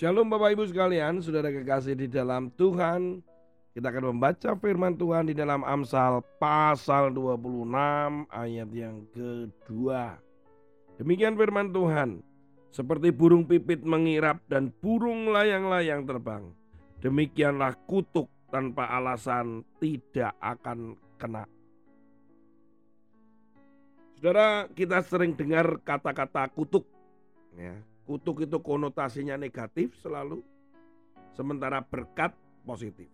Shalom Bapak Ibu sekalian, saudara kekasih di dalam Tuhan. Kita akan membaca firman Tuhan di dalam Amsal pasal 26 ayat yang kedua. Demikian firman Tuhan. Seperti burung pipit mengirap dan burung layang-layang terbang. Demikianlah kutuk tanpa alasan tidak akan kena. Saudara, kita sering dengar kata-kata kutuk. Ya, Kutuk itu konotasinya negatif selalu, sementara berkat positif.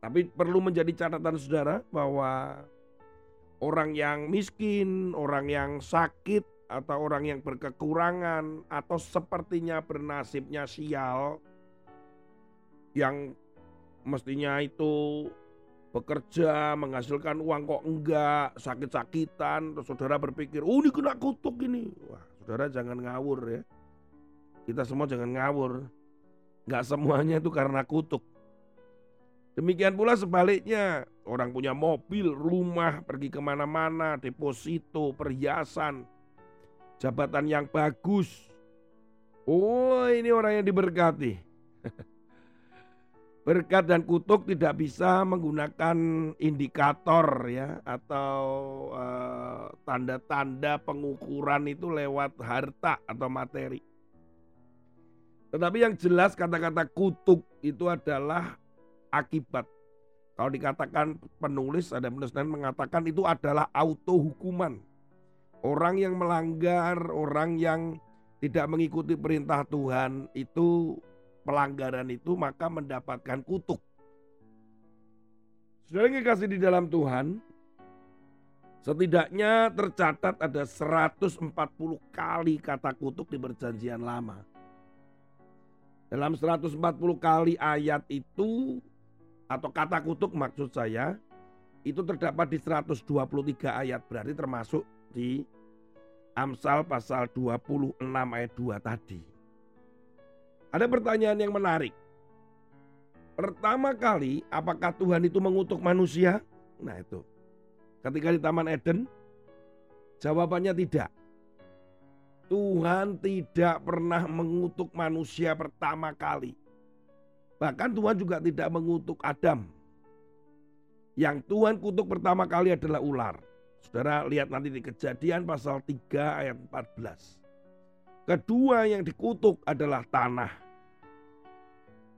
Tapi perlu menjadi catatan saudara bahwa orang yang miskin, orang yang sakit, atau orang yang berkekurangan, atau sepertinya bernasibnya sial, yang mestinya itu bekerja menghasilkan uang kok enggak sakit-sakitan terus saudara berpikir oh ini kena kutuk ini wah Saudara jangan ngawur ya. Kita semua jangan ngawur. Gak semuanya itu karena kutuk. Demikian pula sebaliknya, orang punya mobil, rumah, pergi ke mana-mana, deposito, perhiasan, jabatan yang bagus. Oh ini orang yang diberkati. Berkat dan kutuk tidak bisa menggunakan indikator ya atau eh, tanda-tanda uh, pengukuran itu lewat harta atau materi. Tetapi yang jelas kata-kata kutuk itu adalah akibat. Kalau dikatakan penulis ada penulis lain mengatakan itu adalah auto hukuman. Orang yang melanggar, orang yang tidak mengikuti perintah Tuhan itu pelanggaran itu maka mendapatkan kutuk. Saudara yang kasih di dalam Tuhan, setidaknya tercatat ada 140 kali kata kutuk di perjanjian lama. Dalam 140 kali ayat itu atau kata kutuk maksud saya itu terdapat di 123 ayat berarti termasuk di Amsal pasal 26 ayat 2 tadi. Ada pertanyaan yang menarik. Pertama kali, apakah Tuhan itu mengutuk manusia? Nah itu. Ketika di Taman Eden, jawabannya tidak. Tuhan tidak pernah mengutuk manusia pertama kali. Bahkan Tuhan juga tidak mengutuk Adam. Yang Tuhan kutuk pertama kali adalah ular. Saudara lihat nanti di kejadian pasal 3 ayat 14. Kedua yang dikutuk adalah tanah.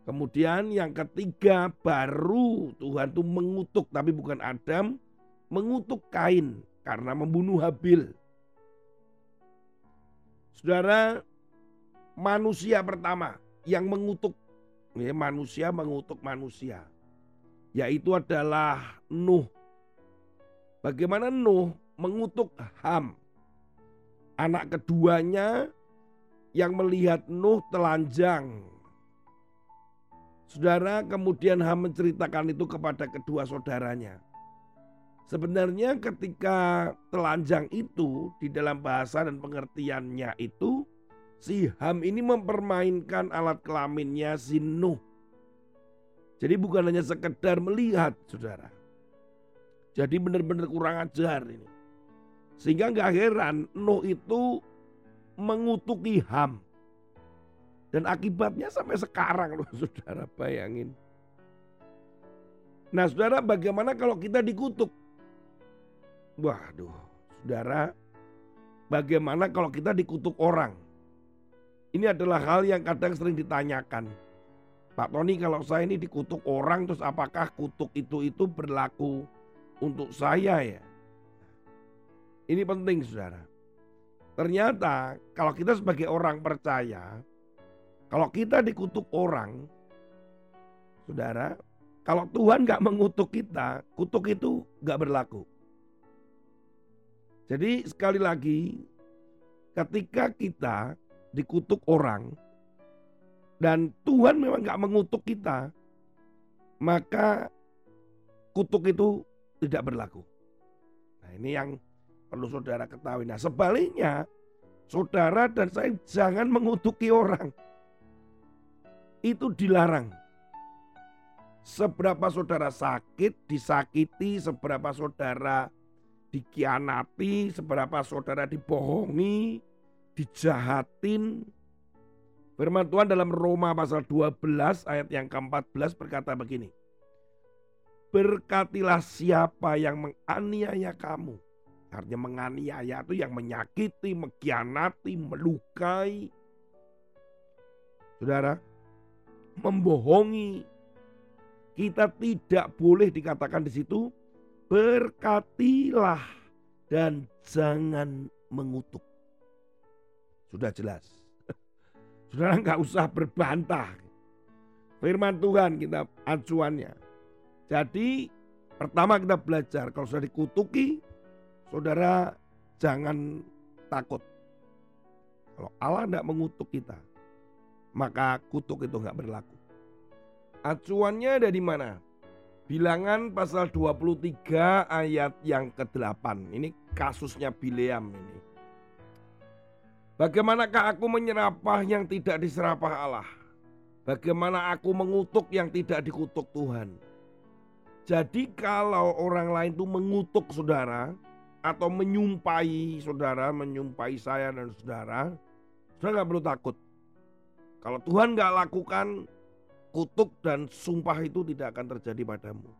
Kemudian yang ketiga baru Tuhan itu mengutuk tapi bukan Adam, mengutuk Kain karena membunuh Habil. Saudara, manusia pertama yang mengutuk ya, manusia mengutuk manusia yaitu adalah Nuh. Bagaimana Nuh mengutuk Ham? Anak keduanya yang melihat Nuh telanjang. Saudara kemudian Ham menceritakan itu kepada kedua saudaranya. Sebenarnya ketika telanjang itu di dalam bahasa dan pengertiannya itu si Ham ini mempermainkan alat kelaminnya si Nuh. Jadi bukan hanya sekedar melihat saudara. Jadi benar-benar kurang ajar ini. Sehingga nggak heran Nuh itu mengutuki Ham. Dan akibatnya sampai sekarang loh saudara bayangin. Nah saudara bagaimana kalau kita dikutuk? Waduh saudara bagaimana kalau kita dikutuk orang? Ini adalah hal yang kadang sering ditanyakan. Pak Tony kalau saya ini dikutuk orang terus apakah kutuk itu itu berlaku untuk saya ya? Ini penting saudara. Ternyata kalau kita sebagai orang percaya, kalau kita dikutuk orang, saudara, kalau Tuhan gak mengutuk kita, kutuk itu gak berlaku. Jadi sekali lagi, ketika kita dikutuk orang, dan Tuhan memang gak mengutuk kita, maka kutuk itu tidak berlaku. Nah ini yang Perlu saudara ketahui. Nah sebaliknya, saudara dan saya jangan mengutuki orang. Itu dilarang. Seberapa saudara sakit, disakiti, seberapa saudara dikianati, seberapa saudara dibohongi, dijahatin, Firman Tuhan dalam Roma pasal 12 ayat yang ke-14 berkata begini. Berkatilah siapa yang menganiaya kamu. Artinya menganiaya itu yang menyakiti, mengkhianati, melukai. Saudara, membohongi. Kita tidak boleh dikatakan di situ berkatilah dan jangan mengutuk. Sudah jelas. Saudara nggak usah berbantah. Firman Tuhan kita acuannya. Jadi pertama kita belajar kalau sudah dikutuki, saudara jangan takut. Kalau Allah tidak mengutuk kita, maka kutuk itu nggak berlaku. Acuannya ada di mana? Bilangan pasal 23 ayat yang ke-8. Ini kasusnya Bileam ini. Bagaimanakah aku menyerapah yang tidak diserapah Allah? Bagaimana aku mengutuk yang tidak dikutuk Tuhan? Jadi kalau orang lain itu mengutuk saudara atau menyumpai saudara, menyumpai saya dan saudara, saudara nggak perlu takut. Kalau Tuhan nggak lakukan, kutuk dan sumpah itu tidak akan terjadi padamu.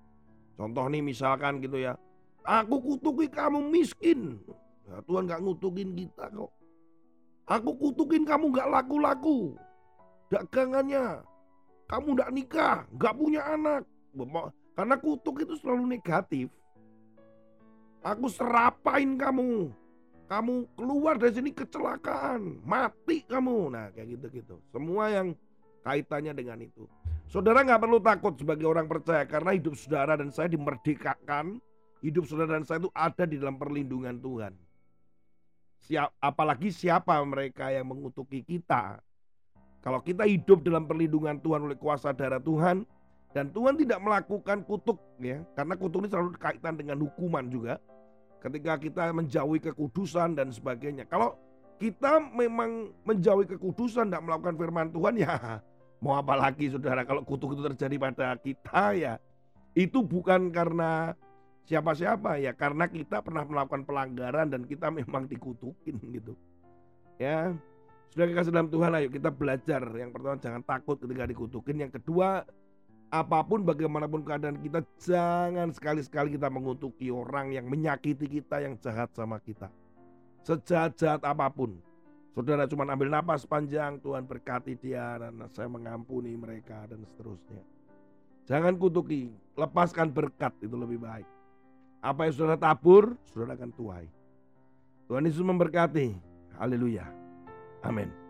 Contoh nih misalkan gitu ya, aku kutuki kamu miskin. Ya, Tuhan nggak ngutukin kita kok. Aku kutukin kamu nggak laku-laku. Dagangannya, kamu nggak nikah, nggak punya anak. Karena kutuk itu selalu negatif. Aku serapain kamu. Kamu keluar dari sini kecelakaan, mati kamu. Nah kayak gitu-gitu. Semua yang kaitannya dengan itu. Saudara nggak perlu takut sebagai orang percaya karena hidup saudara dan saya dimerdekakan. Hidup saudara dan saya itu ada di dalam perlindungan Tuhan. Siap, apalagi siapa mereka yang mengutuki kita. Kalau kita hidup dalam perlindungan Tuhan oleh kuasa darah Tuhan, dan Tuhan tidak melakukan kutuk ya, karena kutuk ini selalu kaitan dengan hukuman juga. Ketika kita menjauhi kekudusan dan sebagainya. Kalau kita memang menjauhi kekudusan tidak melakukan firman Tuhan ya mau apa lagi saudara? Kalau kutuk itu terjadi pada kita ya itu bukan karena siapa-siapa ya karena kita pernah melakukan pelanggaran dan kita memang dikutukin gitu. Ya sudah kasih dalam Tuhan ayo kita belajar. Yang pertama jangan takut ketika dikutukin. Yang kedua apa pun bagaimanapun keadaan kita jangan sekali-sekali kita mengutuki orang yang menyakiti kita yang jahat sama kita. Sejahat-jahat apa pun. Saudara cuma ambil napas panjang, Tuhan berkati dia dan saya mengampuni mereka dan seterusnya. Jangan kutuki, lepaskan berkat itu lebih baik. Apa yang saudara tabur, saudara akan tuai. Tuhan Yesus memberkati. Haleluya. Amin.